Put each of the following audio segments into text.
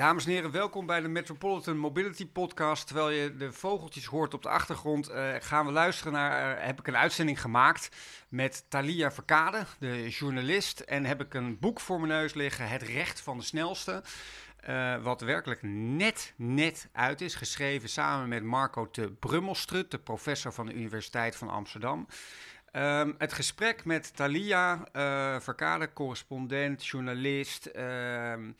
Dames en heren, welkom bij de Metropolitan Mobility Podcast. Terwijl je de vogeltjes hoort op de achtergrond, eh, gaan we luisteren naar. eh, heb ik een uitzending gemaakt met Thalia Verkade, de journalist. En heb ik een boek voor mijn neus liggen, Het Recht van de Snelste. eh, wat werkelijk net, net uit is. Geschreven samen met Marco de Brummelstrut, de professor van de Universiteit van Amsterdam. Ehm, het gesprek met Thalia Verkade, correspondent, journalist. ehm,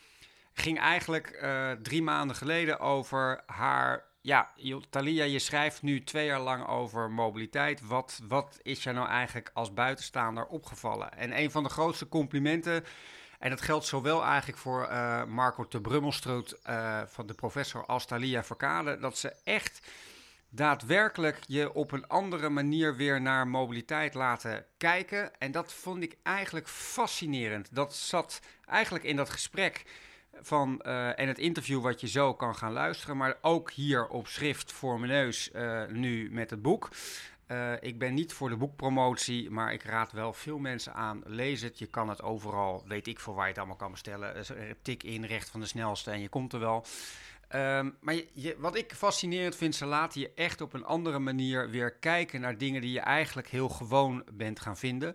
ging eigenlijk eh, drie maanden geleden over haar. Ja, Thalia, je schrijft nu twee jaar lang over mobiliteit. Wat, wat is jou nou eigenlijk als buitenstaander opgevallen? En een van de grootste complimenten. En dat geldt zowel eigenlijk voor eh, Marco de Brummelstroot, eh, van de professor, als Thalia Verkade. Dat ze echt daadwerkelijk je op een andere manier weer naar mobiliteit laten kijken. En dat vond ik eigenlijk fascinerend. Dat zat eigenlijk in dat gesprek van, eh, en het interview wat je zo kan gaan luisteren, maar ook hier op schrift voor mijn neus eh, nu met het boek. Eh, ik ben niet voor de boekpromotie, maar ik raad wel veel mensen aan. Lees het, je kan het overal, weet ik voor waar je het allemaal kan bestellen. Tik in, recht van de snelste en je komt er wel. Ehm, maar je, wat ik fascinerend vind, ze laten je echt op een andere manier weer kijken naar dingen die je eigenlijk heel gewoon bent gaan vinden.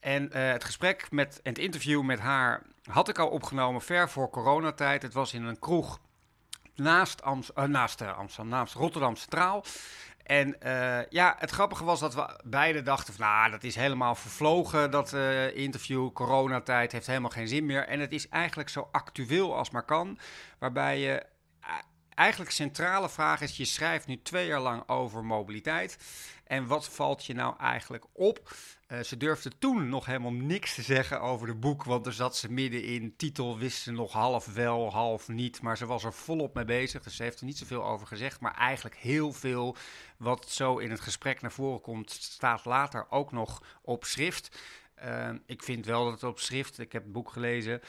En het gesprek met en het interview met haar had ik al opgenomen ver voor coronatijd. Het was in een kroeg naast, eh, naast eh, Amsterdam, naast Rotterdam Centraal. En eh, ja, het grappige was dat we beide dachten van, nou, dat is helemaal vervlogen, dat eh, interview, coronatijd, heeft helemaal geen zin meer. En het is eigenlijk zo actueel als maar kan, waarbij je eigenlijk centrale vraag is, je schrijft nu twee jaar lang over mobiliteit. En wat valt je nou eigenlijk op? Eh, ze durfde toen nog helemaal niks te zeggen over de boek, want er zat ze midden in. Titel wist ze nog half wel, half niet, maar ze was er volop mee bezig. Dus ze heeft er niet zoveel over gezegd, maar eigenlijk heel veel wat zo in het gesprek naar voren komt, staat later ook nog op schrift. Eh, ik vind wel dat het op schrift, ik heb het boek gelezen,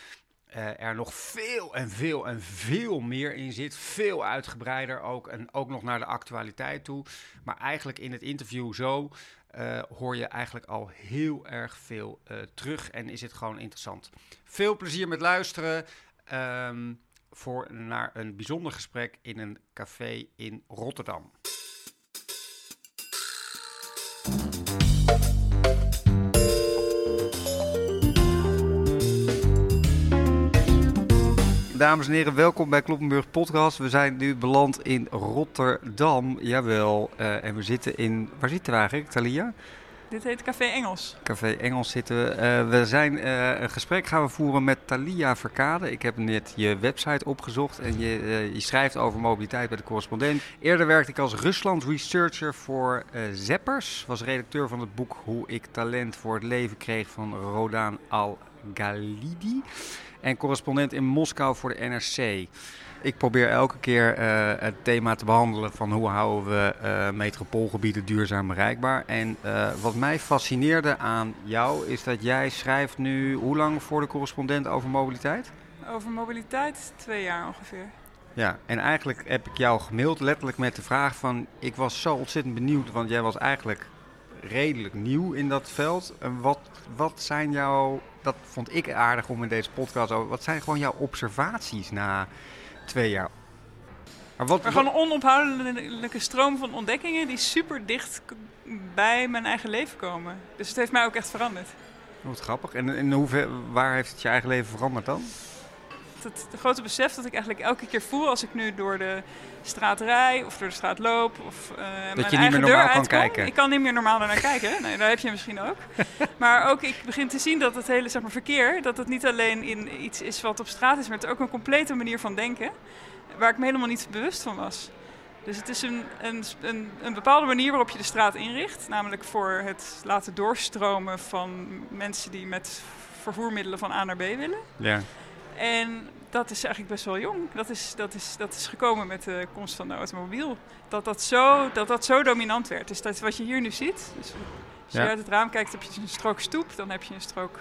eh, er nog veel en veel en veel meer in zit. Veel uitgebreider ook. En ook nog naar de actualiteit toe. Maar eigenlijk in het interview zo eh, hoor je eigenlijk al heel erg veel eh, terug. En is het gewoon interessant. Veel plezier met luisteren. ehm, voor naar een bijzonder gesprek in een café in Rotterdam. Dames en heren, welkom bij Kloppenburg Podcast. We zijn nu beland in Rotterdam, jawel. eh, en we zitten in, waar zitten we eigenlijk, Thalia? Dit heet Café Engels. Café Engels zitten we. Eh, we zijn eh, een gesprek gaan we voeren met Thalia Verkade. Ik heb net je website opgezocht en je, je schrijft over mobiliteit bij de correspondent. Eerder werkte ik als Rusland researcher voor Zeppers. Was redacteur van het boek Hoe ik talent voor het leven kreeg van Rodan Al-Ghalidi. En correspondent in Moskou voor de NRC. Ik probeer elke keer eh, het thema te behandelen van hoe houden we eh, metropoolgebieden duurzaam bereikbaar. En eh, wat mij fascineerde aan jou is dat jij schrijft nu hoe lang voor de correspondent over mobiliteit? Over mobiliteit, twee jaar ongeveer. Ja, en eigenlijk heb ik jou gemaild letterlijk met de vraag van... Ik was zo ontzettend benieuwd, want jij was eigenlijk redelijk nieuw in dat veld. En wat, wat zijn jouw... Dat vond ik aardig om in deze podcast over... Wat zijn gewoon jouw observaties na twee jaar? Maar wat, Maar gewoon een onophoudelijke stroom van ontdekkingen die super dicht bij mijn eigen leven komen. Dus het heeft mij ook echt veranderd. Wat grappig. En in hoever, waar heeft het je eigen leven veranderd dan? Het, het grote besef dat ik eigenlijk elke keer voel als ik nu door de straat rij of door de straat loop of eh mijn niet eigen meer deur normaal kan kijken. Ik kan niet meer normaal naar kijken. Nee, daar heb je misschien ook. maar ook ik begin te zien dat het hele zeg maar, verkeer, dat het niet alleen in iets is wat op straat is, maar het is ook een complete manier van denken waar ik me helemaal niet bewust van was. Dus het is een, een, een, een bepaalde manier waarop je de straat inricht. Namelijk voor het laten doorstromen van mensen die met vervoermiddelen van A naar B willen. Ja. En dat is eigenlijk best wel jong. Dat is, dat is, dat is gekomen met de komst van de automobiel. Dat dat zo, dat dat zo dominant werd. Dus dat is wat je hier nu ziet. Dus als je Ja. uit het raam kijkt, heb je een strook stoep. Dan heb je een strook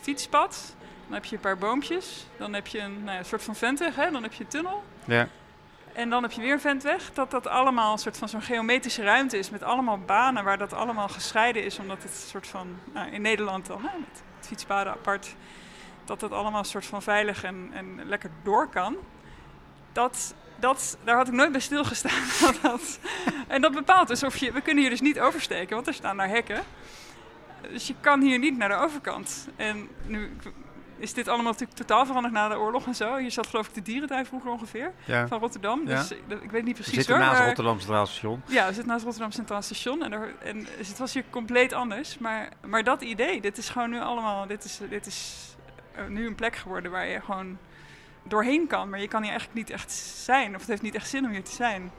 fietspad. Dan heb je een paar boompjes. Dan heb je een, nou een soort van ventweg. Hè? Dan heb je een tunnel. Ja. En dan heb je weer een ventweg. Dat dat allemaal een soort van zo'n geometrische ruimte is. Met allemaal banen waar dat allemaal gescheiden is. Omdat het een soort van, nou, in Nederland dan, hè, met fietspaden apart. Dat dat allemaal een soort van veilig en, en lekker door kan. dat, dat, daar had ik nooit bij stilgestaan. dat en dat bepaalt dus of je... We kunnen hier dus niet oversteken, want er staan daar hekken. Dus je kan hier niet naar de overkant. En nu is dit allemaal natuurlijk totaal veranderd na de oorlog en zo. Hier zat geloof ik de dierentuin vroeger ongeveer Ja. van Rotterdam. Dus ik, ik weet niet We precies zitten hoor. naast maar- Rotterdam Centraal Station. ja, we zitten naast Rotterdam Centraal Station en, er, en dus het was hier compleet anders. Maar, maar dat idee, dit is gewoon nu allemaal, dit is, dit is eh, nu een plek geworden waar je gewoon doorheen kan. Maar je kan hier eigenlijk niet echt zijn, of het heeft niet echt zin om hier te zijn.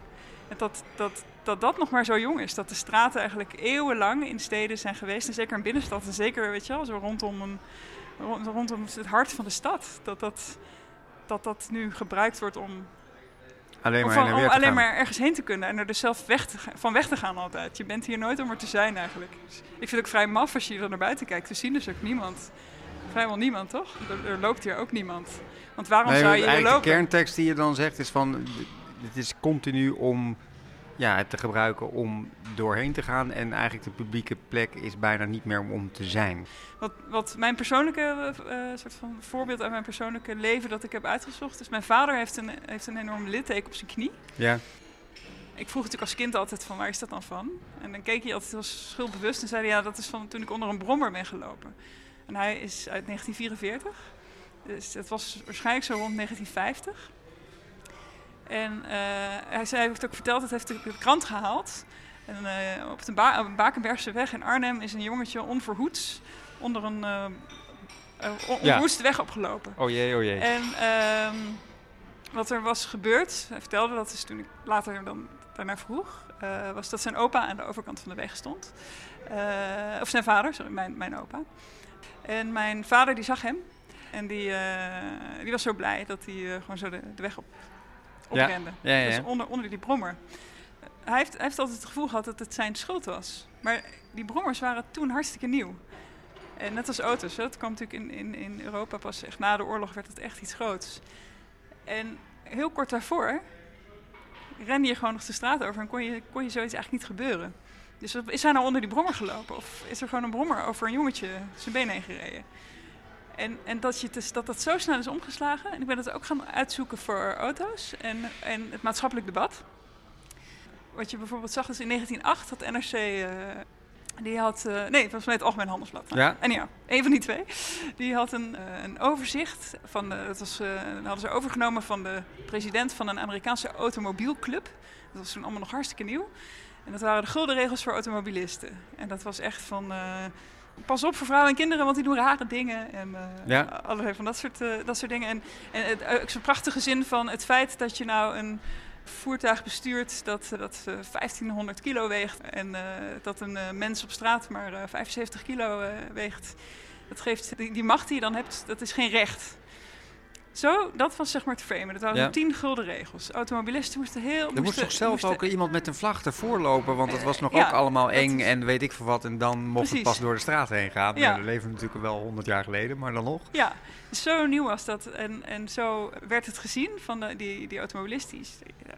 En dat dat, dat, dat nog maar zo jong is, dat de straten eigenlijk eeuwenlang in steden zijn geweest. En zeker in binnenstad, en zeker weet je wel, zo rondom, een, rond- rondom het hart van de stad. Dat dat, dat, dat nu gebruikt wordt om Alleen maar van- om alleen maar ergens heen te kunnen en er dus zelf weg te van weg te gaan altijd. Je bent hier nooit om er te zijn eigenlijk. Dus ik vind het ook vrij maf als je hier naar buiten kijkt. We zien dus ook niemand. Vrijwel niemand, toch? Er, er loopt hier ook niemand. Want waarom Nee, zou je hier lopen? de kerntekst die je dan zegt is van... Het is continu om ja, het te gebruiken om doorheen te gaan. En eigenlijk de publieke plek is bijna niet meer om, te zijn. Wat, wat mijn persoonlijke eh, soort van voorbeeld uit mijn persoonlijke leven dat ik heb uitgezocht is... Mijn vader heeft een, heeft een enorm litteken op zijn knie. Ja, Ik vroeg natuurlijk als kind altijd van waar is dat dan van? En dan keek hij altijd heel schuldbewust en zei hij ja dat is van toen ik onder een brommer ben gelopen. En hij is uit 1944, dus dat was waarschijnlijk zo rond 1950. En eh, hij, zei, hij heeft ook verteld, dat heeft de, de krant gehaald. En eh, op de ba Bakenbergse weg in Arnhem is een jongetje onverhoeds onder een eh eh, on- Ja. weg opgelopen. oh jee, oh jee. En ehm, wat er was gebeurd, hij vertelde dat dus toen ik later dan daarnaar vroeg, was dat zijn opa aan de overkant van de weg stond. Of zijn vader, sorry, mijn, mijn opa. En mijn vader die zag hem en die, eh, die was zo blij dat hij eh, gewoon zo de, de weg op, oprende. Ja, ja, Dus onder, onder die brommer. Hij heeft, hij heeft altijd het gevoel gehad dat het zijn schuld was. Maar die brommers waren toen hartstikke nieuw. En net als auto's, hè, dat kwam natuurlijk in, in, in Europa pas echt na de oorlog werd het echt iets groots. En heel kort daarvoor rende je gewoon nog de straat over en kon je, kon je zoiets eigenlijk niet gebeuren. Dus is hij nou onder die brommer gelopen? Of is er gewoon een brommer over een jongetje zijn been heen gereden? En, en dat, je het dus, dat dat zo snel is omgeslagen. En ik ben het ook gaan uitzoeken voor auto's en, en het maatschappelijk debat. Wat je bijvoorbeeld zag is in 1908 had NRC... eh, die had... eh, nee, het was net het Algemeen Handelsblad. Ja. En ja, een van die twee. Die had een, eh, een overzicht van... De, dat, was, dat hadden ze overgenomen van de president van een Amerikaanse automobielclub. Dat was toen allemaal nog hartstikke nieuw. En dat waren de gulden regels voor automobilisten. En dat was echt van... eh, pas op voor vrouwen en kinderen, want die doen rare dingen. En eh, Ja. allerlei van dat soort, eh, dat soort dingen. En, en het, ook zo'n prachtige zin van het feit dat je nou een voertuig bestuurt dat, dat eh, 1500 kilo weegt. En dat een mens op straat maar eh, 75 kilo weegt. Dat geeft, die, die macht die je dan hebt, dat is geen recht. Zo, dat was zeg maar het framen. Dat waren Ja. tien gulden regels. Automobilisten moesten heel... Er moest toch zelf moesten- ook iemand met een vlag ervoor lopen, want het was nog Ja, ook allemaal dat eng is- en weet ik veel wat. En dan mocht het pas door de straat heen gaan. Ja. Ja. We leven natuurlijk wel honderd jaar geleden, maar dan nog. Ja, zo nieuw was dat. En, en zo werd het gezien van de, die, die automobilisten.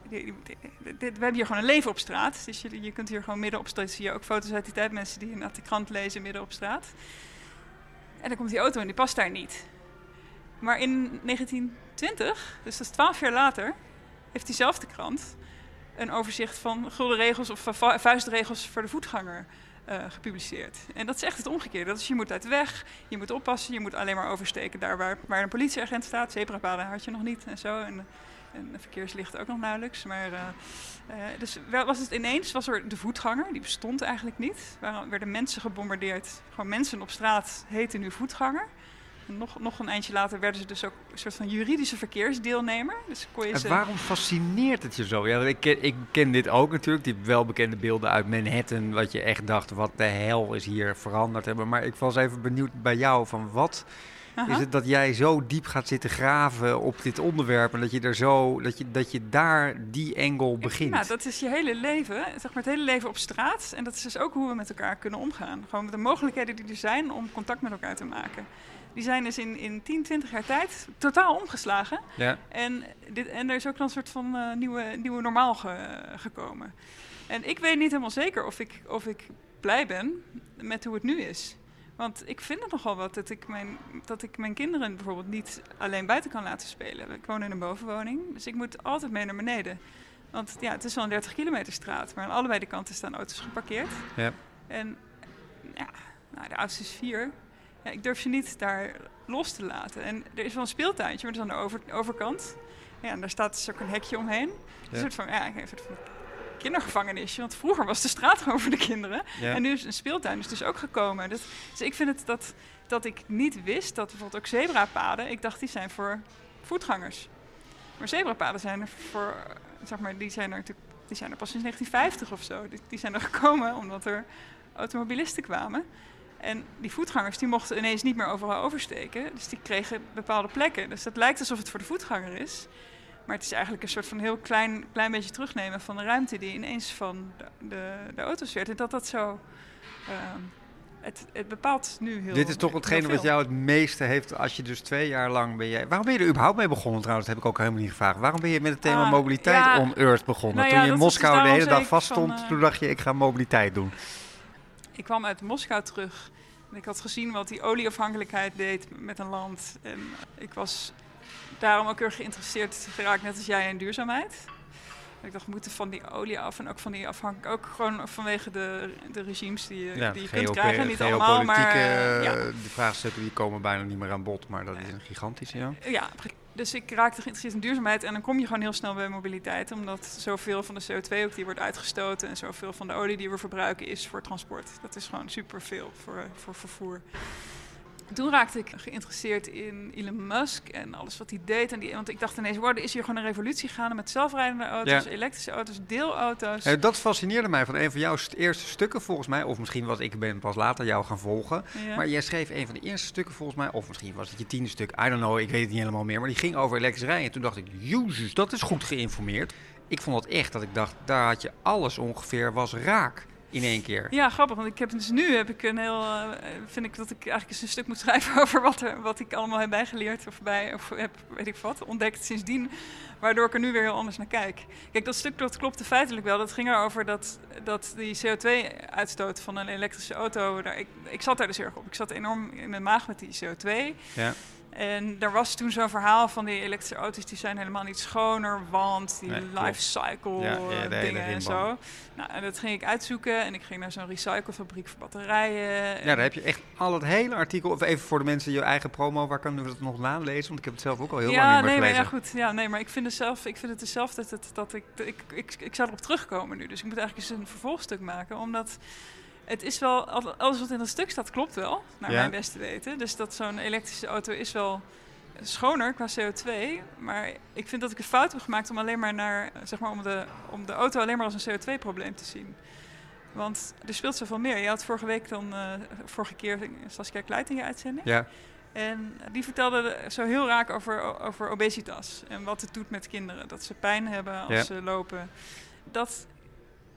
We hebben hier gewoon een leven op straat. Dus je, je kunt hier gewoon midden op straat. Zie je ook foto's uit die tijd. Mensen die inderdaad de krant lezen midden op straat. En dan komt die auto en die past daar niet. Maar in 1920, dus dat is twaalf jaar later, heeft diezelfde krant een overzicht van gulden regels of vu- vuistregels voor de voetganger eh, gepubliceerd. En dat is echt het omgekeerde. Dat is je moet uit de weg, je moet oppassen, je moet alleen maar oversteken daar waar, waar een politieagent staat. Zebrapaden had je nog niet en zo. En, en verkeerslichten ook nog nauwelijks. Maar, eh, eh, dus was het ineens, was er de voetganger, die bestond eigenlijk niet. Er werden mensen gebombardeerd. Gewoon mensen op straat heten nu voetganger. Nog, nog een eindje later werden ze dus ook een soort van juridische verkeersdeelnemer. Dus kon je En waarom fascineert het je zo? Ja, ik, ken, ik ken dit ook natuurlijk, die welbekende beelden uit Manhattan, wat je echt dacht, wat de hel is hier veranderd hebben. Maar ik was even benieuwd bij jou, van wat is het dat jij zo diep gaat zitten graven op dit onderwerp en dat je er zo, dat je, dat je daar die engel begint? Nou, dat is je hele leven, zeg maar het hele leven op straat. En dat is dus ook hoe we met elkaar kunnen omgaan. Gewoon met de mogelijkheden die er zijn om contact met elkaar te maken. Die zijn dus in, in 10, 20 jaar tijd totaal omgeslagen. Ja. En, dit, en er is ook dan een soort van eh, nieuwe, nieuwe normaal ge- gekomen. En ik weet niet helemaal zeker of ik, of ik blij ben met hoe het nu is. Want ik vind het nogal wat dat ik, mijn, dat ik mijn kinderen bijvoorbeeld niet alleen buiten kan laten spelen. Ik woon in een bovenwoning, dus ik moet altijd mee naar beneden. Want ja, het is wel een 30 kilometer straat, maar aan allebei de kanten staan auto's geparkeerd. Ja. En ja, nou, de oudste is vier. Ja, ik durf ze niet daar los te laten. En er is wel een speeltuintje, maar dat is aan de over, overkant. Ja, en daar staat dus ook een hekje omheen. Een soort van, ja, een soort van kindergevangenisje. Want vroeger was de straat gewoon voor de kinderen. Ja. En nu is een speeltuin is dus ook gekomen. Dus, dus ik vind het dat, dat ik niet wist dat bijvoorbeeld ook zebrapaden... Ik dacht, die zijn voor voetgangers. Maar zebrapaden zijn er voor... Zeg maar, die zijn er natuurlijk... Die zijn er pas sinds 1950 of zo. Die, die zijn er gekomen omdat er automobilisten kwamen. En die voetgangers die mochten ineens niet meer overal oversteken. Dus die kregen bepaalde plekken. Dus het lijkt alsof het voor de voetganger is. Maar het is eigenlijk een soort van heel klein, klein beetje terugnemen van de ruimte die ineens van de, de, de auto's werd. En dat dat zo. ehm, het, het bepaalt nu heel Dit is toch hetgene wat jou het meeste heeft als je dus twee jaar lang ben jij... Waarom ben je er überhaupt mee begonnen trouwens? Dat heb ik ook helemaal niet gevraagd. Waarom ben je met het thema Ah, mobiliteit ja. on Earth begonnen? Nou toen je in dat dus Moskou de hele dag zei ik vast van, stond, eh, toen dacht je ik ga mobiliteit doen. Ik kwam uit Moskou terug. En ik had gezien wat die olieafhankelijkheid deed met een land. En ik was daarom ook heel geïnteresseerd geraakt, net als jij, in duurzaamheid. Ik dacht, we moeten van die olie af en ook van die afhankelijk, ook gewoon vanwege de, de regimes die je, die je kunt krijgen. Niet allemaal, maar eh, ja. eh, die vraagstukken die komen bijna niet meer aan bod, maar dat is een gigantische, ja. Ja, dus ik raakte geïnteresseerd in duurzaamheid en dan kom je gewoon heel snel bij mobiliteit, omdat zoveel van de CO2 ook die wordt uitgestoten en zoveel van de olie die we verbruiken is voor transport. Dat is gewoon superveel voor, eh, voor vervoer. Toen raakte ik geïnteresseerd in Elon Musk en alles wat hij deed. En die, want ik dacht ineens, wow, er is hier gewoon een revolutie gaande met zelfrijdende auto's, Ja. elektrische auto's, deelauto's. Eh, dat fascineerde mij van een van jouw st- eerste stukken volgens mij, of misschien was ik ben pas later jou gaan volgen. Ja. Maar jij schreef een van de eerste stukken volgens mij, of misschien was het je tiende stuk, I don't know, ik weet het niet helemaal meer. Maar die ging over elektrisch rijden. En toen dacht ik, jezus, dat is goed geïnformeerd. Ik vond dat echt, dat ik dacht, daar had je alles ongeveer, was raak in één keer. Ja, grappig, want ik heb dus nu heb ik een heel, eh, vind ik dat ik eigenlijk eens een stuk moet schrijven over wat, er, wat ik allemaal heb bijgeleerd of bij, of heb, weet ik wat, ontdekt sindsdien, waardoor ik er nu weer heel anders naar kijk. Kijk, dat stuk dat klopte feitelijk wel. Dat ging erover dat, dat die CO2-uitstoot van een elektrische auto, daar, ik, ik zat daar dus erg op. Ik zat enorm in mijn maag met die CO2. Ja. En er was toen zo'n verhaal van die elektrische auto's, die zijn helemaal niet schoner, want die Nee, life cycle Ja, ja, de hele dingen en zo. Nou, en dat ging ik uitzoeken en ik ging naar zo'n recyclefabriek voor batterijen. Ja, daar heb je echt al het hele artikel, of even voor de mensen je eigen promo, waar kunnen we dat nog nalezen? Want ik heb het zelf ook al heel ja, lang niet meer nee, maar ja, gelezen. goed. Ja, nee, maar ik vind het zelf, ik vind het zelf dat, het, dat ik, ik, ik, ik zou erop terugkomen nu. Dus ik moet eigenlijk eens een vervolgstuk maken, omdat het is wel, al- alles wat in dat stuk staat klopt wel, naar Ja. mijn beste weten. Dus dat zo'n elektrische auto is wel schoner qua CO2, maar ik vind dat ik een fout heb gemaakt om alleen maar naar, eh, zeg maar, om de, om de auto alleen maar als een CO2-probleem te zien. Want er speelt zoveel meer. Je had vorige week dan, eh, vorige keer Saskia Kleit in je uitzending. Ja, En die vertelde zo heel raak over, over obesitas en wat het doet met kinderen. Dat ze pijn hebben als Ja. ze lopen. Dat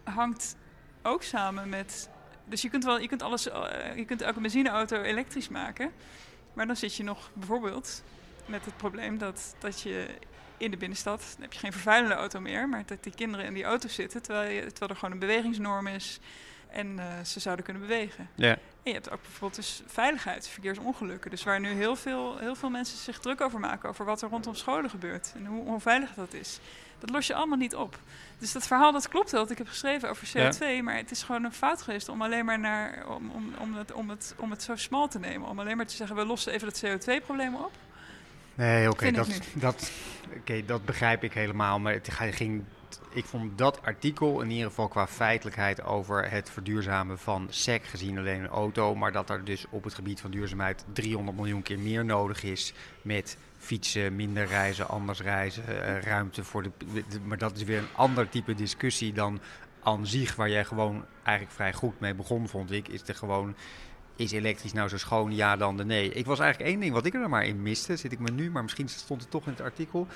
hangt ook samen met. Dus je kunt wel, je kunt alles, eh, je kunt elke benzineauto elektrisch maken. Maar dan zit je nog bijvoorbeeld met het probleem dat, dat je in de binnenstad dan heb je geen vervuilende auto meer, maar dat die kinderen in die auto zitten terwijl, je, terwijl er gewoon een bewegingsnorm is en eh, ze zouden kunnen bewegen. ja. En je hebt ook bijvoorbeeld dus veiligheid, verkeersongelukken. Dus waar nu heel veel, heel veel mensen zich druk over maken, over wat er rondom scholen gebeurt en hoe onveilig dat is. Dat los je allemaal niet op. Dus dat verhaal dat klopt wel, dat ik heb geschreven over CO2, maar het is gewoon een fout geweest om alleen maar naar, om, om, om, het, om, het, om het zo smal te nemen. Om alleen maar te zeggen, we lossen even het CO2-probleem op. Nee, oké, dat, dat, oké, dat begrijp ik helemaal. Maar het ging, ik vond dat artikel in ieder geval qua feitelijkheid over het verduurzamen van SEC gezien alleen een auto. Maar dat er dus op het gebied van duurzaamheid 300 miljoen keer meer nodig is met fietsen, minder reizen, anders reizen, eh, ruimte voor de, Maar dat is weer een ander type discussie dan aan zich, waar jij gewoon eigenlijk vrij goed mee begon, vond ik. Is er gewoon is elektrisch nou zo schoon, ja dan de nee? Ik was eigenlijk één ding wat ik er maar in miste, zit ik me nu, maar misschien stond het toch in het artikel.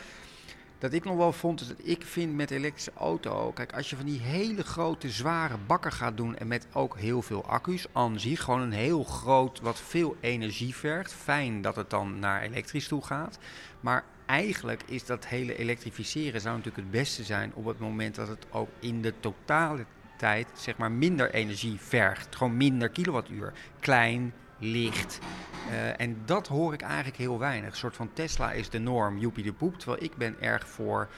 Dat ik nog wel vond, is dat ik vind met elektrische auto, kijk, als je van die hele grote, zware bakken gaat doen en met ook heel veel accu's, aan zich gewoon een heel groot, wat veel energie vergt. Fijn dat het dan naar elektrisch toe gaat. Maar eigenlijk is dat hele elektrificeren zou natuurlijk het beste zijn op het moment dat het ook in de totale tijd zeg maar minder energie vergt. Gewoon minder kilowattuur. Klein, licht. Eh, en dat hoor ik eigenlijk heel weinig. Een soort van Tesla is de norm, joepie de poep. Terwijl ik ben erg voor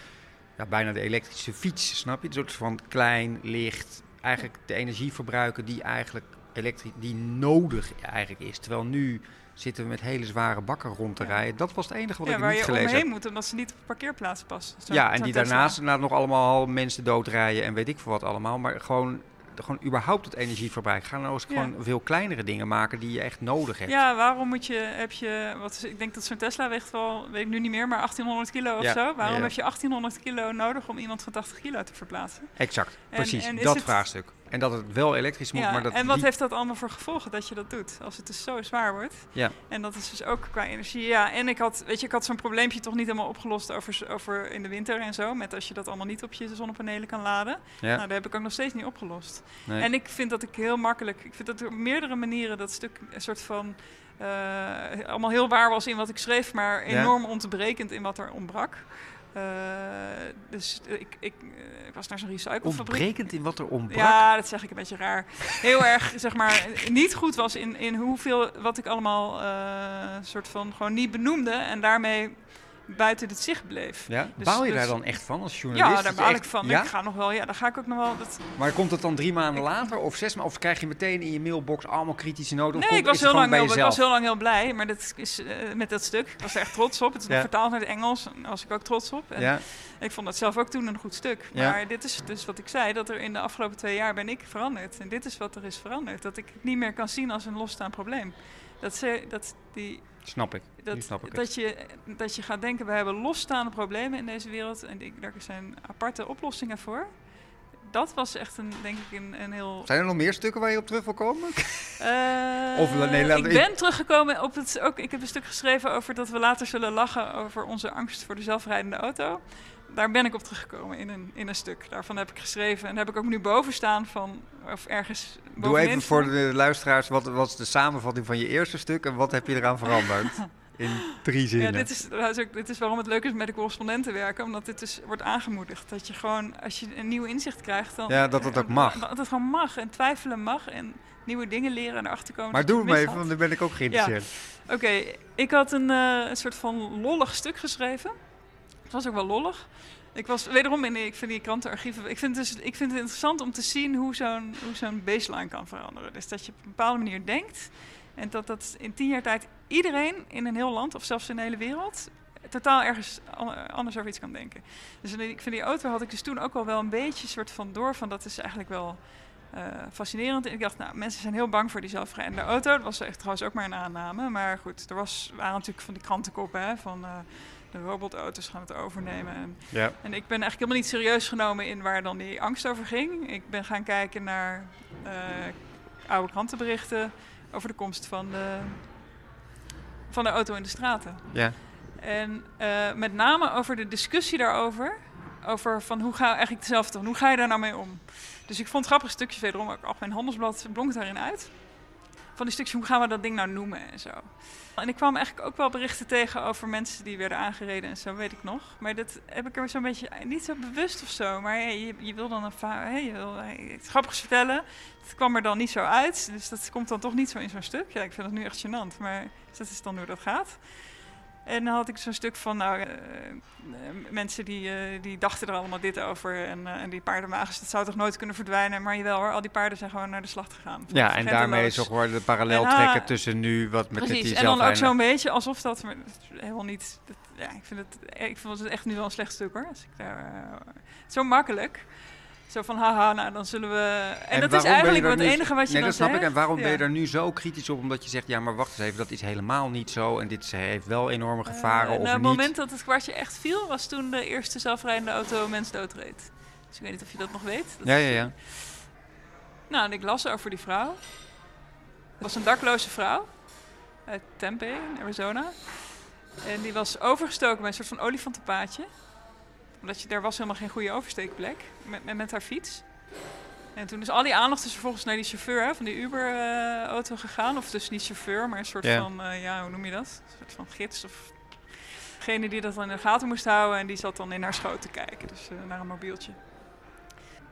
ja, bijna de elektrische fiets, snap je? Een soort van klein, licht, eigenlijk de energie verbruiken die eigenlijk elektrisch, die nodig eigenlijk is. Terwijl nu zitten we met hele zware bakken rond te Ja. rijden. Dat was het enige wat Ja, ik waar niet je gelezen omheen heb. moet, omdat ze niet op de parkeerplaats passen. Zo- Ja, en die Tesla. daarnaast inderdaad nog allemaal mensen doodrijden en weet ik veel wat allemaal. Maar gewoon, gewoon überhaupt het energieverbruik. Ga nou eens Ja. gewoon veel kleinere dingen maken die je echt nodig hebt. Ja, waarom moet je, heb je, wat is, ik denk dat zo'n Tesla weegt wel, weet ik nu niet meer, maar 1800 kilo of Ja, zo. Waarom ja. heb je 1800 kilo nodig om iemand van 80 kilo te verplaatsen? Exact, precies. en dat het- vraagstuk. En dat het wel elektrisch moet, ja, maar dat en wat heeft dat allemaal voor gevolgen dat je dat doet? Als het dus zo zwaar wordt. Ja. En dat is dus ook qua energie. Ja, en ik had, weet je, ik had zo'n probleempje toch niet helemaal opgelost over, over in de winter en zo. Met als je dat allemaal niet op je zonnepanelen kan laden. Ja, Nou, dat heb ik ook nog steeds niet opgelost. nee. En ik vind dat ik heel makkelijk, ik vind dat er op meerdere manieren dat stuk een soort van eh, allemaal heel waar was in wat ik schreef, maar Ja. enorm ontbrekend in wat er ontbrak. Eh, dus ik, ik, eh, ik was naar zo'n recyclefabriek. Ontbrekend in wat er ontbrak. Ja, dat zeg ik een beetje raar. Heel erg, zeg maar, niet goed was in, in hoeveel, wat ik allemaal eh soort van gewoon niet benoemde en daarmee buiten het zicht bleef. Ja? Dus- Baal je dus- daar dan echt van als journalist? Ja, Dat daar baal echt- ik van. Ja? Ik ga nog wel, ja, daar ga ik ook nog wel. Dat, Maar komt het dan drie maanden Ik- later of zes maanden? Of krijg je meteen in je mailbox allemaal kritische noten? Of Nee, komt- ik was, heel lang heel, ik was heel lang heel blij maar dat is, eh, met dat stuk. Ik was er echt trots op. Het is Ja. vertaald naar het Engels. En daar was ik ook trots op. En Ja, Ik vond dat zelf ook toen een goed stuk. Ja. Maar dit is dus wat ik zei, dat er in de afgelopen twee jaar ben ik veranderd. En dit is wat er is veranderd. Dat ik het niet meer kan zien als een losstaand probleem. Dat, ze, dat, die, snap ik. Dat, snap ik het. dat, je, dat je gaat denken, we hebben losstaande problemen in deze wereld. En die, daar zijn aparte oplossingen voor. Dat was echt een, denk ik, een, een heel Zijn er nog meer stukken waar je op terug wil komen? eh, Of nee, laat- ik ben teruggekomen op het. Ook, ik heb een stuk geschreven over dat we later zullen lachen over onze angst voor de zelfrijdende auto. Daar ben ik op teruggekomen in een, in een stuk. Daarvan heb ik geschreven en heb ik ook nu boven staan van. Of ergens. Doe bovenin even voor de luisteraars, wat was de samenvatting van je eerste stuk en wat heb je eraan veranderd? In drie Ja, zinnen. dit is, dat dit is waarom het leuk is met de correspondenten werken. Omdat dit dus wordt aangemoedigd. Dat je gewoon, als je een nieuw inzicht krijgt, dan... Ja, dat het ook mag. Dat het gewoon mag. En twijfelen mag. En nieuwe dingen leren en erachter komen. maar dat doe hem mis even, had. want dan ben ik ook geïnteresseerd. Oké, ik had een, eh, een soort van lollig stuk geschreven. Het was ook wel lollig. Ik was wederom in, ik vind die krantenarchieven, ik vind, dus, ik vind het interessant om te zien hoe zo'n, zo'n baseline kan veranderen. Dus dat je op een bepaalde manier denkt en dat dat in tien jaar tijd iedereen in een heel land of zelfs in de hele wereld totaal ergens an- anders over iets kan denken. Dus ik vind die auto had ik dus toen ook al wel een beetje soort van door van dat is eigenlijk wel eh, fascinerend. En ik dacht, nou, mensen zijn heel bang voor die zelfrijdende auto. Dat was echt trouwens ook maar een aanname. Maar goed, er was, waren natuurlijk van die krantenkoppen hè, van eh, de robotauto's gaan het overnemen. En, Ja. en ik ben eigenlijk helemaal niet serieus genomen in waar dan die angst over ging. Ik ben gaan kijken naar eh, oude krantenberichten over de komst van de, van de auto in de straten. Ja. En eh, met name over de discussie daarover. Over van hoe ga je eigenlijk hetzelfde? Hoe ga je daar nou mee om? Dus ik vond grappige stukjes wederom. Ook Algemeen Handelsblad blonk daarin uit. Van die stukjes, hoe gaan we dat ding nou noemen en zo. En ik kwam eigenlijk ook wel berichten tegen over mensen die werden aangereden en zo, weet ik nog. Maar dat heb ik er zo'n beetje niet zo bewust of zo. Maar je, je wil dan een hey, je wil hey, vertellen. Het kwam er dan niet zo uit. Dus dat komt dan toch niet zo in zo'n stuk. Ja, ik vind het nu echt gênant. Maar dat is dan hoe dat gaat. En dan had ik zo'n stuk van, nou, eh, eh, mensen die, eh, die dachten er allemaal dit over. En, eh, en die paardenwagens, dat zou toch nooit kunnen verdwijnen. Maar jawel hoor, al die paarden zijn gewoon naar de slacht gegaan. Ja, en daarmee is ook de parallel ah, trekken tussen nu wat met Precies, die en dan ook zo'n beetje alsof dat, maar dat is helemaal niet. Dat, ja, ik vind het, ik vind het echt nu wel een slecht stuk hoor. Als ik daar, zo makkelijk. Zo van haha, nou dan zullen we. En, dat is eigenlijk het enige wat je Nee, dat snap ik. En waarom ben je daar nu zo kritisch op? Omdat je zegt, ja, maar wacht eens even, dat is helemaal niet zo. En dit heeft wel enorme gevaren Eh, of nou, niet. Het moment dat het kwartje echt viel, was toen de eerste zelfrijdende auto mens doodreed. Dus ik weet niet of je dat nog weet. Dat Ja, ja, eh, ja. Nou, en ik las over die vrouw. Het was een dakloze vrouw uit Tempe, in Arizona. En die was overgestoken bij een soort van olifantenpaadje. Omdat je, daar was helemaal geen goede oversteekplek met, met, met haar fiets. En toen is al die aandacht dus vervolgens naar die chauffeur hè, van die Uber-auto gegaan. Of dus niet chauffeur, maar een soort van, eh, ja, hoe noem je dat? Een soort van gids of... Degene die dat dan in de gaten moest houden en die zat dan in haar schoot te kijken. Dus eh, naar een mobieltje.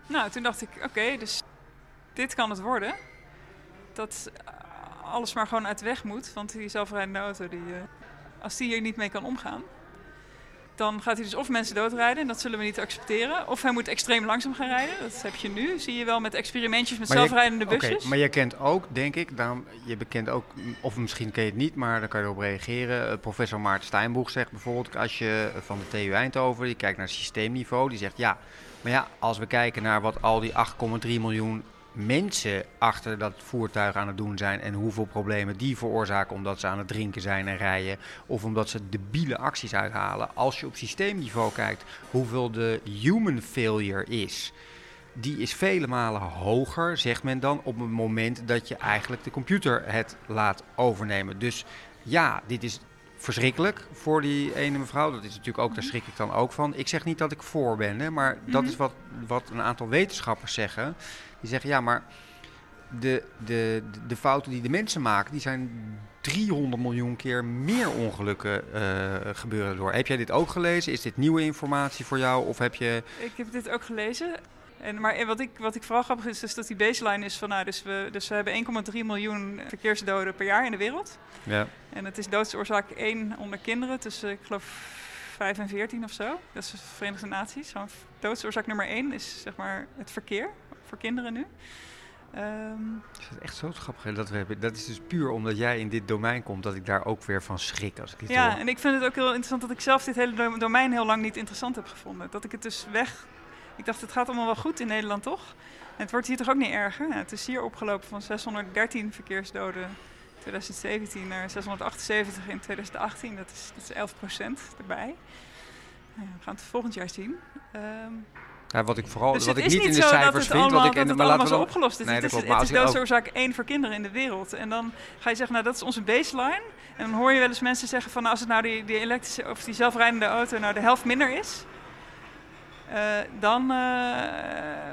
Nou, toen dacht ik, oké, dus dit kan het worden. Dat alles maar gewoon uit de weg moet. Want die zelfrijdende auto, die, eh, als die hier niet mee kan omgaan, dan gaat hij dus of mensen doodrijden, en dat zullen we niet accepteren. Of hij moet extreem langzaam gaan rijden. Dat heb je nu, zie je wel met experimentjes met Maar zelfrijdende busjes. maar je kent ook, denk ik, daarom, je bekent ook, of misschien ken je het niet, maar daar kan je op reageren. Eh, professor Maarten Steinboeg zegt bijvoorbeeld, als je van de TU Eindhoven, die kijkt naar systeemniveau, die zegt ja, maar ja, als we kijken naar wat al die 8,3 miljoen mensen achter dat voertuig aan het doen zijn en hoeveel problemen die veroorzaken omdat ze aan het drinken zijn en rijden of omdat ze debiele acties uithalen. Als je op systeemniveau kijkt hoeveel de human failure is, die is vele malen hoger, zegt men dan, op het moment dat je eigenlijk de computer het laat overnemen. Dus ja, dit is verschrikkelijk voor die ene mevrouw. Dat is natuurlijk ook, daar schrik ik dan ook van. Ik zeg niet dat ik voor ben, hè, maar dat Mhm. is wat, wat een aantal wetenschappers zeggen. Die zeggen, ja, maar de, de, de, fouten die de mensen maken, die zijn 300 miljoen keer meer ongelukken eh, gebeuren door. Heb jij dit ook gelezen? Is dit nieuwe informatie voor jou? Of heb je... Ik heb dit ook gelezen. En, maar wat ik, wat ik vooral grappig is, is dat die baseline is van, nou, dus we, dus we hebben 1,3 miljoen verkeersdoden per jaar in de wereld. Ja. En het is doodsoorzaak 1 onder kinderen tussen, ik geloof, 5 en 14 of zo. Dat is de Verenigde Naties. Zo'n doodsoorzaak nummer 1 is zeg maar het verkeer voor kinderen nu. Ehm, Is dat echt zo grappig dat we hebben? Dat is dus puur omdat jij in dit domein komt dat ik daar ook weer van schrik als ik ja, en ik vind het ook heel interessant dat ik zelf dit hele dom- domein heel lang niet interessant heb gevonden. Dat ik het dus weg... Ik dacht, het gaat allemaal wel goed in Nederland, toch? Het wordt hier toch ook niet erger? Ja, het is hier opgelopen van 613 verkeersdoden 2017 naar 678 in 2018. Dat is, dat is 11 procent erbij. Ja, we gaan het volgend jaar zien. Ehm, Ja, wat ik vooral dus wat ik niet in de cijfers het vind, allemaal, wat ik en het maar laten we dan, opgelost is. Nee, het is, klopt, maar het is doodsoorzaak één voor kinderen in de wereld. En dan ga je zeggen, nou dat is onze baseline. En dan hoor je wel eens mensen zeggen van nou, als het nou die, die elektrische of die zelfrijdende auto nou de helft minder is. Eh, dan, eh,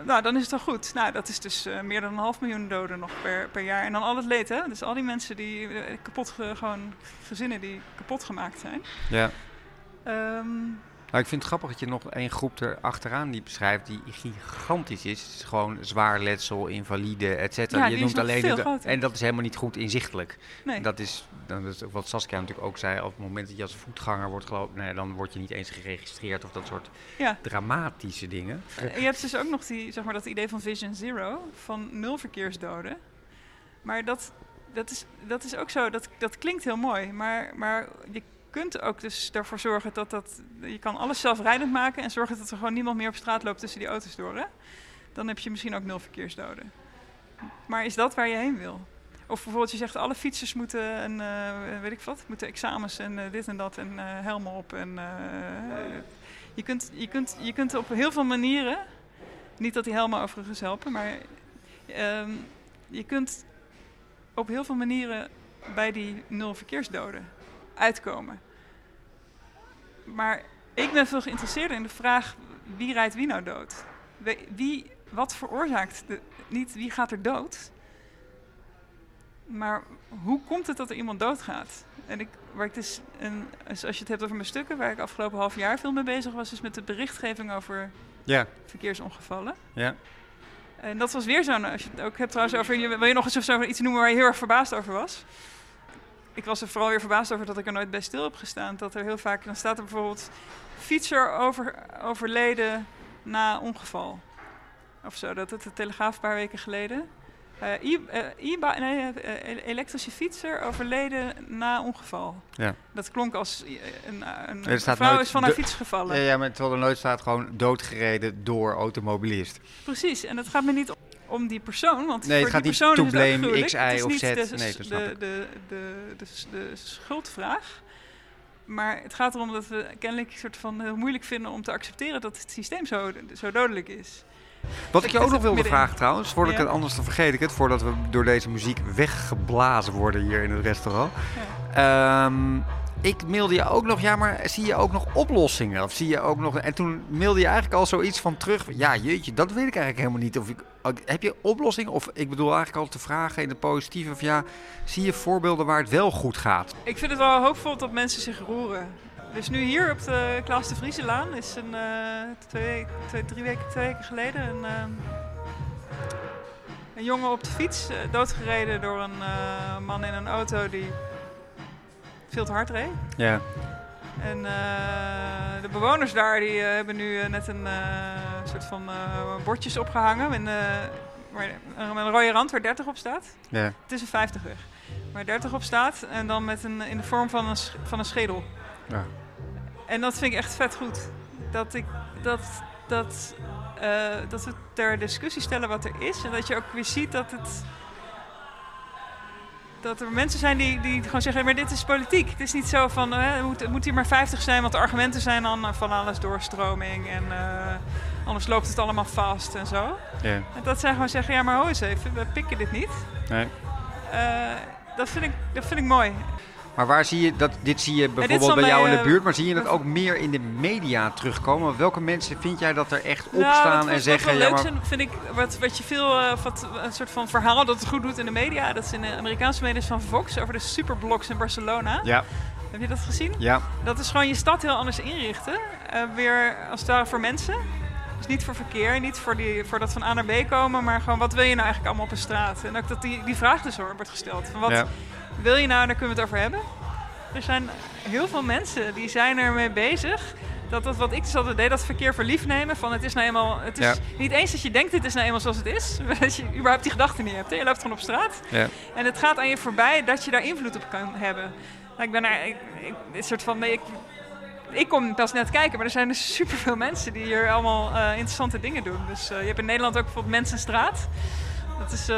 nou, dan is het wel goed. Nou, dat is dus eh, meer dan een half miljoen doden nog per, per jaar. En dan al het leed, hè? Dus al die mensen die kapot, ge- gewoon gezinnen die kapot gemaakt zijn. ja. Ehm, Nou, ik vind het grappig dat je nog één groep er achteraan die beschrijft die gigantisch is. Het is gewoon zwaar letsel, invalide, et cetera. Ja, je noemt alleen de- en dat is helemaal niet goed inzichtelijk. nee. Dat is, dat is ook wat Saskia natuurlijk ook zei. Op het moment dat je als voetganger wordt gelopen, nee, dan word je niet eens geregistreerd of dat soort Ja. dramatische dingen. En je hebt dus ook nog die, zeg maar, dat idee van Vision Zero, van nul verkeersdoden. Maar dat, dat, is, dat is ook zo, dat, dat klinkt heel mooi. Maar, maar je kunt ook dus ervoor zorgen dat dat... Je kan alles zelfrijdend maken en zorgen dat er gewoon niemand meer op straat loopt tussen die auto's door. Hè? Dan heb je misschien ook nul verkeersdoden. Maar is dat waar je heen wil? Of bijvoorbeeld je zegt alle fietsers moeten, een, eh, weet ik wat, moeten examens en eh, dit en dat en eh, helmen op. En, je, kunt, je, kunt, je kunt op heel veel manieren, niet dat die helmen overigens helpen, maar ehm, je kunt op heel veel manieren bij die nul verkeersdoden uitkomen. Maar ik ben veel geïnteresseerd in de vraag wie rijdt wie nou dood? Wie, wat veroorzaakt de, niet wie gaat er dood, maar hoe komt het dat er iemand doodgaat? En ik, waar ik dus een, dus als je het hebt over mijn stukken, waar ik afgelopen half jaar veel mee bezig was, is met de berichtgeving over Ja, verkeersongevallen. ja. En dat was weer zo'n, als je het ook hebt trouwens over, je- wil je nog eens zo iets noemen waar je heel erg verbaasd over was? Ik was er vooral weer verbaasd over dat ik er nooit bij stil heb gestaan. Dat er heel vaak, dan staat er bijvoorbeeld fietser over, overleden na ongeval. Of zo, dat het de Telegraaf een paar weken geleden. Eh, eh, nee, eh, elektrische fietser overleden na ongeval. Ja. Dat klonk als een, een, vrouw nooit is van haar fiets gevallen. Ja, ja, maar terwijl er nooit staat gewoon doodgereden door automobilist. Precies, en het gaat me niet om die persoon, want Nee, het voor gaat die niet persoon to is het ook blame. X, Y of Z. De, Nee, dat snap de, ik. de, de, de, de, schuldvraag. Maar het gaat erom dat we kennelijk een soort van heel moeilijk vinden om te accepteren dat het systeem zo, zo dodelijk is. Wat ik je ook nog wilde vragen trouwens, voordat ik het anders dan vergeet ik het, voordat we door deze muziek weggeblazen worden hier in het restaurant. Ehm, ik mailde je ook nog, ja, maar zie je ook nog oplossingen? Of zie je ook nog. En toen mailde je eigenlijk al zoiets van terug. Ja, jeetje, dat weet ik eigenlijk helemaal niet. Of ik, heb je oplossingen? Of ik bedoel eigenlijk al te vragen in de positieve. Of ja, zie je voorbeelden waar het wel goed gaat? Ik vind het wel hoopvol dat mensen zich roeren. Dus nu hier op de Klaas de Vrieselaan is een, eh, twee, twee, drie weken, twee weken geleden een, ehm, een jongen op de fiets, eh, doodgereden door een eh, man in een auto die veel te hard reed. Ja. En eh, de bewoners daar die, eh, hebben nu eh, net een soort van bordjes opgehangen met, een, waar, een rode rand waar 30 op staat. Ja. Het is een 50 weg. Waar 30 op staat en dan met een, in de vorm van een, van een schedel. Ja. En dat vind ik echt vet goed. Dat, ik, dat, dat, dat we ter discussie stellen wat er is. En dat je ook weer ziet dat het. Dat er mensen zijn die, die gewoon zeggen, maar dit is politiek. Het is niet zo van, eh, het, moet, moet hier maar 50 zijn, want de argumenten zijn dan eh, van alles doorstroming. En eh, anders loopt het allemaal vast en zo. En dat zij gewoon zeggen, ja maar ho eens even, we pikken dit niet. Nee. Eh, dat, vind ik, dat vind ik mooi. Maar waar zie je dat? Dit zie je bijvoorbeeld bij jou in de eh, buurt, maar zie je dat ook meer in de media terugkomen? Welke mensen vind jij dat er echt Nou, opstaan wat- en wat zeggen: wel ja, leuk maar zijn, vind ik, wat, wat je veel, eh, wat, een soort van verhaal dat het goed doet in de media. Dat is in de Amerikaanse media van Vox over de superblocks in Barcelona. ja, Heb je dat gezien? ja, Dat is gewoon je stad heel anders inrichten. Eh, weer als het ware voor mensen. Dus niet voor verkeer, niet voor, die, voor dat van A naar B komen, maar gewoon wat wil je nou eigenlijk allemaal op een straat? En ook dat die, die vraag dus hoor, wordt gesteld. Van wat ja. Wil je nou, daar kunnen we het over hebben. Er zijn heel veel mensen die zijn ermee bezig. Dat dat wat ik dus altijd deed, dat verkeer voor lief nemen. Van het is nou eenmaal. Het is Ja. niet eens dat je denkt, dit is nou eenmaal zoals het is. Dat je überhaupt die gedachte niet hebt. Hè? Je loopt gewoon op straat. ja. En het gaat aan je voorbij dat je daar invloed op kan hebben. Nou, ik ben er. Ik, ik, een soort van. Ik, ik kom pas net kijken, maar er zijn dus superveel mensen die hier allemaal eh, interessante dingen doen. Dus eh, je hebt in Nederland ook bijvoorbeeld Mensenstraat. Dat is, eh,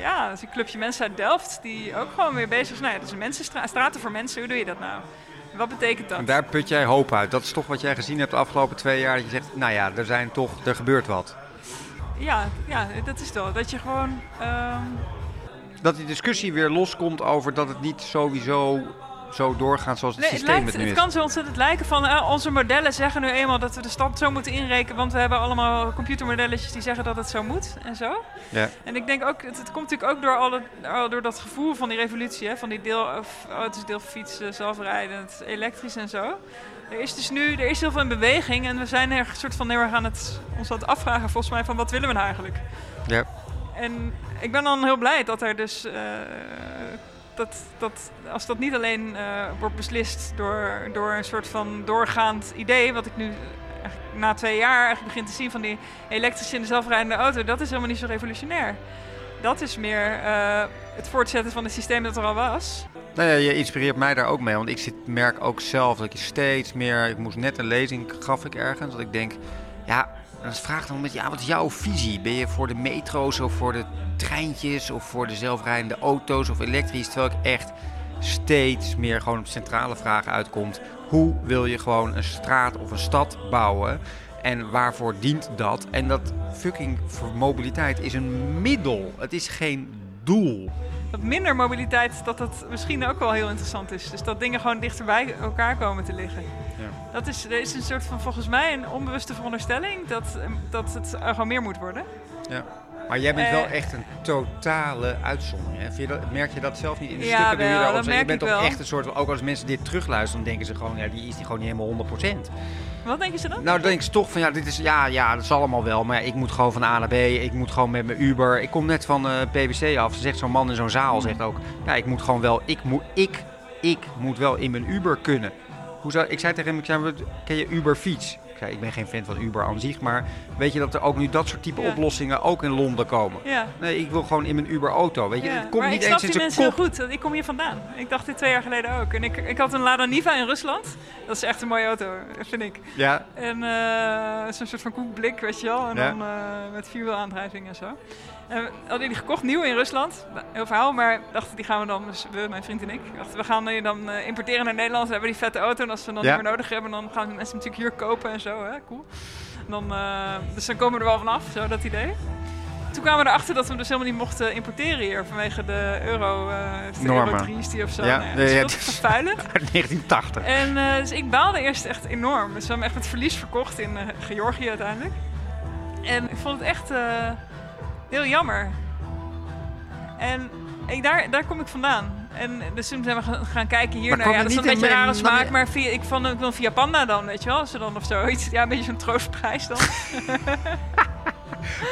ja, dat is een clubje mensen uit Delft die ook gewoon weer bezig zijn. Nou ja, dat is een mensenstraat, straten voor mensen. Hoe doe je dat nou? Wat betekent dat? En daar put jij hoop uit. Dat is toch wat jij gezien hebt de afgelopen twee jaar. Dat je zegt: Nou ja, er zijn toch, er gebeurt wat. Ja, ja, dat is wel. Dat je gewoon... ehm, Dat die discussie weer loskomt over dat het niet sowieso zo doorgaat zoals het Nee, het, systeem lijkt, het nu het is. kan zo ontzettend lijken van eh, onze modellen zeggen nu eenmaal dat we de stad zo moeten inrekenen, want we hebben allemaal computermodelletjes die zeggen dat het zo moet en zo. Ja. En ik denk ook, het, het komt natuurlijk ook door, alle, door dat gevoel van die revolutie, hè, van die deel, of, auto's, deelfietsen, zelfrijdend, elektrisch en zo. Er is dus nu, er is heel veel in beweging en we zijn er een soort van heel erg aan het, ons aan het afvragen volgens mij van wat willen we nou eigenlijk. Ja. En ik ben dan heel blij dat er dus. eh, dat, dat, als dat niet alleen eh, wordt beslist door, door een soort van doorgaand idee, wat ik nu na twee jaar eigenlijk begin te zien van die elektrische en de zelfrijdende auto, dat is helemaal niet zo revolutionair. Dat is meer eh, het voortzetten van het systeem dat er al was. Nou ja, je inspireert mij daar ook mee. Want ik zit, merk ook zelf dat ik steeds meer... Ik moest net een lezing, gaf ik ergens. Dat ik denk, ja, dan vraagt dan met... Ja, wat is jouw visie? Ben je voor de metro's of voor de treintjes... of voor de zelfrijdende auto's of elektrisch? Terwijl ik echt steeds meer gewoon op centrale vragen uitkomt. Hoe wil je gewoon een straat of een stad bouwen? En waarvoor dient dat? En dat fucking voor mobiliteit is een middel. Het is geen doel. Dat minder mobiliteit, dat dat misschien ook wel heel interessant is. Dus dat dingen gewoon dichter bij elkaar komen te liggen. Ja. Dat is, er is een soort van, volgens mij, een onbewuste veronderstelling dat, dat het gewoon meer moet worden. Ja. Maar jij bent wel Eh, echt een totale uitzondering. Hè? Vind je dat, merk je dat zelf niet in de Ja, stukken? doe je daarop dat je bent toch echt een soort van, ook als mensen dit terugluisteren, dan denken ze gewoon, ja, die is die gewoon niet helemaal 100%. Wat denken ze dan? Nou, dan denken ze toch van, ja, dit is, ja, ja, dat is allemaal wel, maar ja, ik moet gewoon van A naar B, ik moet gewoon met mijn Uber. Ik kom net van PwC af, zegt zo'n man in zo'n zaal, zegt ook, ja, ik moet gewoon wel, ik moet, ik, ik moet wel in mijn Uber kunnen. Hoe zou, ik zei tegen hem, ik zei, wat- ken je Uber fiets? Ik zei, ik ben geen fan van Uber aan zich, maar weet je dat er ook nu dat soort type Ja. oplossingen ook in Londen komen? Ja. Nee, ik wil gewoon in mijn Uber auto. Weet je, Ja, het komt maar niet ik eens snap die mensen heel goed. Ik kom hier vandaan. Ik dacht dit twee jaar geleden ook. En ik, ik had een Lada Niva in Rusland. Dat is echt een mooie auto, vind ik. Ja, En eh zo'n soort van koekblik, weet je wel. En Ja. dan eh, met vierwielaandrijving en zo. We hadden die gekocht, nieuw in Rusland. Heel verhaal, maar dachten die gaan we dan, dus we, mijn vriend en ik, dachten we gaan die dan eh, importeren naar Nederland. We hebben die vette auto en als we hem dan Ja. niet meer nodig hebben, dan gaan mensen natuurlijk hier kopen en zo. Hè? Cool. En dan, eh, dus dan komen we er wel vanaf, zo dat idee. Toen kwamen we erachter dat we hem dus helemaal niet mochten importeren hier vanwege de euro, eh de euro 3 is die of zo. Ja, Nou ja, dat is ja, veel het te is- vervuilend. uit 1980. En dus ik baalde eerst echt enorm. Dus we hebben hem echt met verlies verkocht in Georgië uiteindelijk. En ik vond het echt heel jammer. En ik, daar, daar kom ik vandaan. En dus toen zijn we gaan, kijken hier Maar naar. Ja, dat is een beetje in- rare smaak, je- maar via, ik vond ik wil via Panda dan, weet je wel. Ze dan of zoiets. Ja, een beetje zo'n troostprijs dan.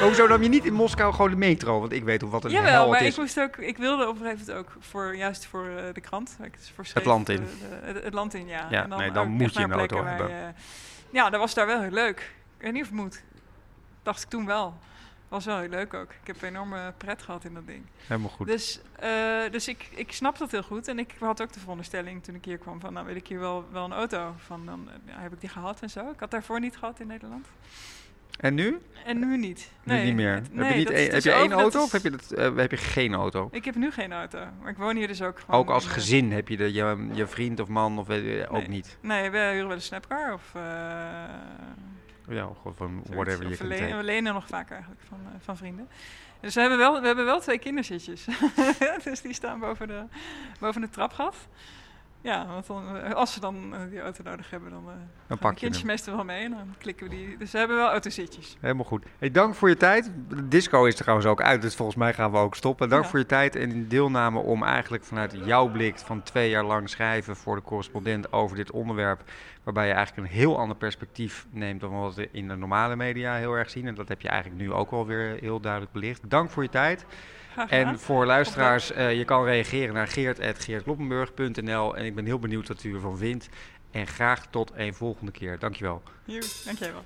Hoezo nam je niet in Moskou gewoon de metro? Want ik weet hoe wat een Jawel, hel maar het ik is. moest ook, ik wilde op een gegeven moment ook voor, juist voor eh, de krant. ik dus voor schreef, land in. de- de- het, het land in, ja. Ja, En nee, dan moet je naar een auto waar hebben. ja, dat was daar wel heel leuk. Ik weet niet of het moet. Dacht ik toen wel. Was wel heel leuk ook. Ik heb enorme pret gehad in dat ding. Helemaal goed. Dus, eh, dus ik, ik snap dat heel goed. En ik had ook de veronderstelling toen ik hier kwam van, nou wil ik hier wel, wel een auto. Van, dan eh, ja, heb ik die gehad en zo. Ik had daarvoor niet gehad in Nederland. En nu? En nu niet. Nu niet meer. het- heb nee, je, niet is heb je één auto of heb je, dat, eh, heb je geen auto? Ik heb nu geen auto. Maar ik woon hier dus ook gewoon. Ook als gezin heb je de, je, je vriend of man of weet je, ook Nee. niet? Nee, we huren wel een snapcar of... Ja, van zoiets. whatever je kunt we lenen, take. we lenen nog vaak eigenlijk van, eh, van vrienden. Dus we hebben wel, we hebben wel twee kinderzitjes. dus die staan boven de, boven de trapgat. Ja, want dan, eh, als we dan eh, die auto nodig hebben, dan, eh Dan pak je kindjes meestal wel mee en dan klikken we die. Dus we hebben wel autozitjes. Helemaal goed. Hey, dank voor je tijd. De disco is trouwens ook uit, dus volgens mij gaan we ook stoppen. Dank Ja. voor je tijd en deelname om eigenlijk vanuit jouw blik van twee jaar lang schrijven voor de correspondent over dit onderwerp. Waarbij je eigenlijk een heel ander perspectief neemt dan wat we in de normale media heel erg zien. En dat heb je eigenlijk nu ook wel weer heel duidelijk belicht. Dank voor je tijd. En voor luisteraars, eh, je kan reageren naar geert.geertkloppenburg.nl. En ik ben heel benieuwd wat u ervan vindt. En graag tot een volgende keer. Dankjewel. Hier, dank jij wel.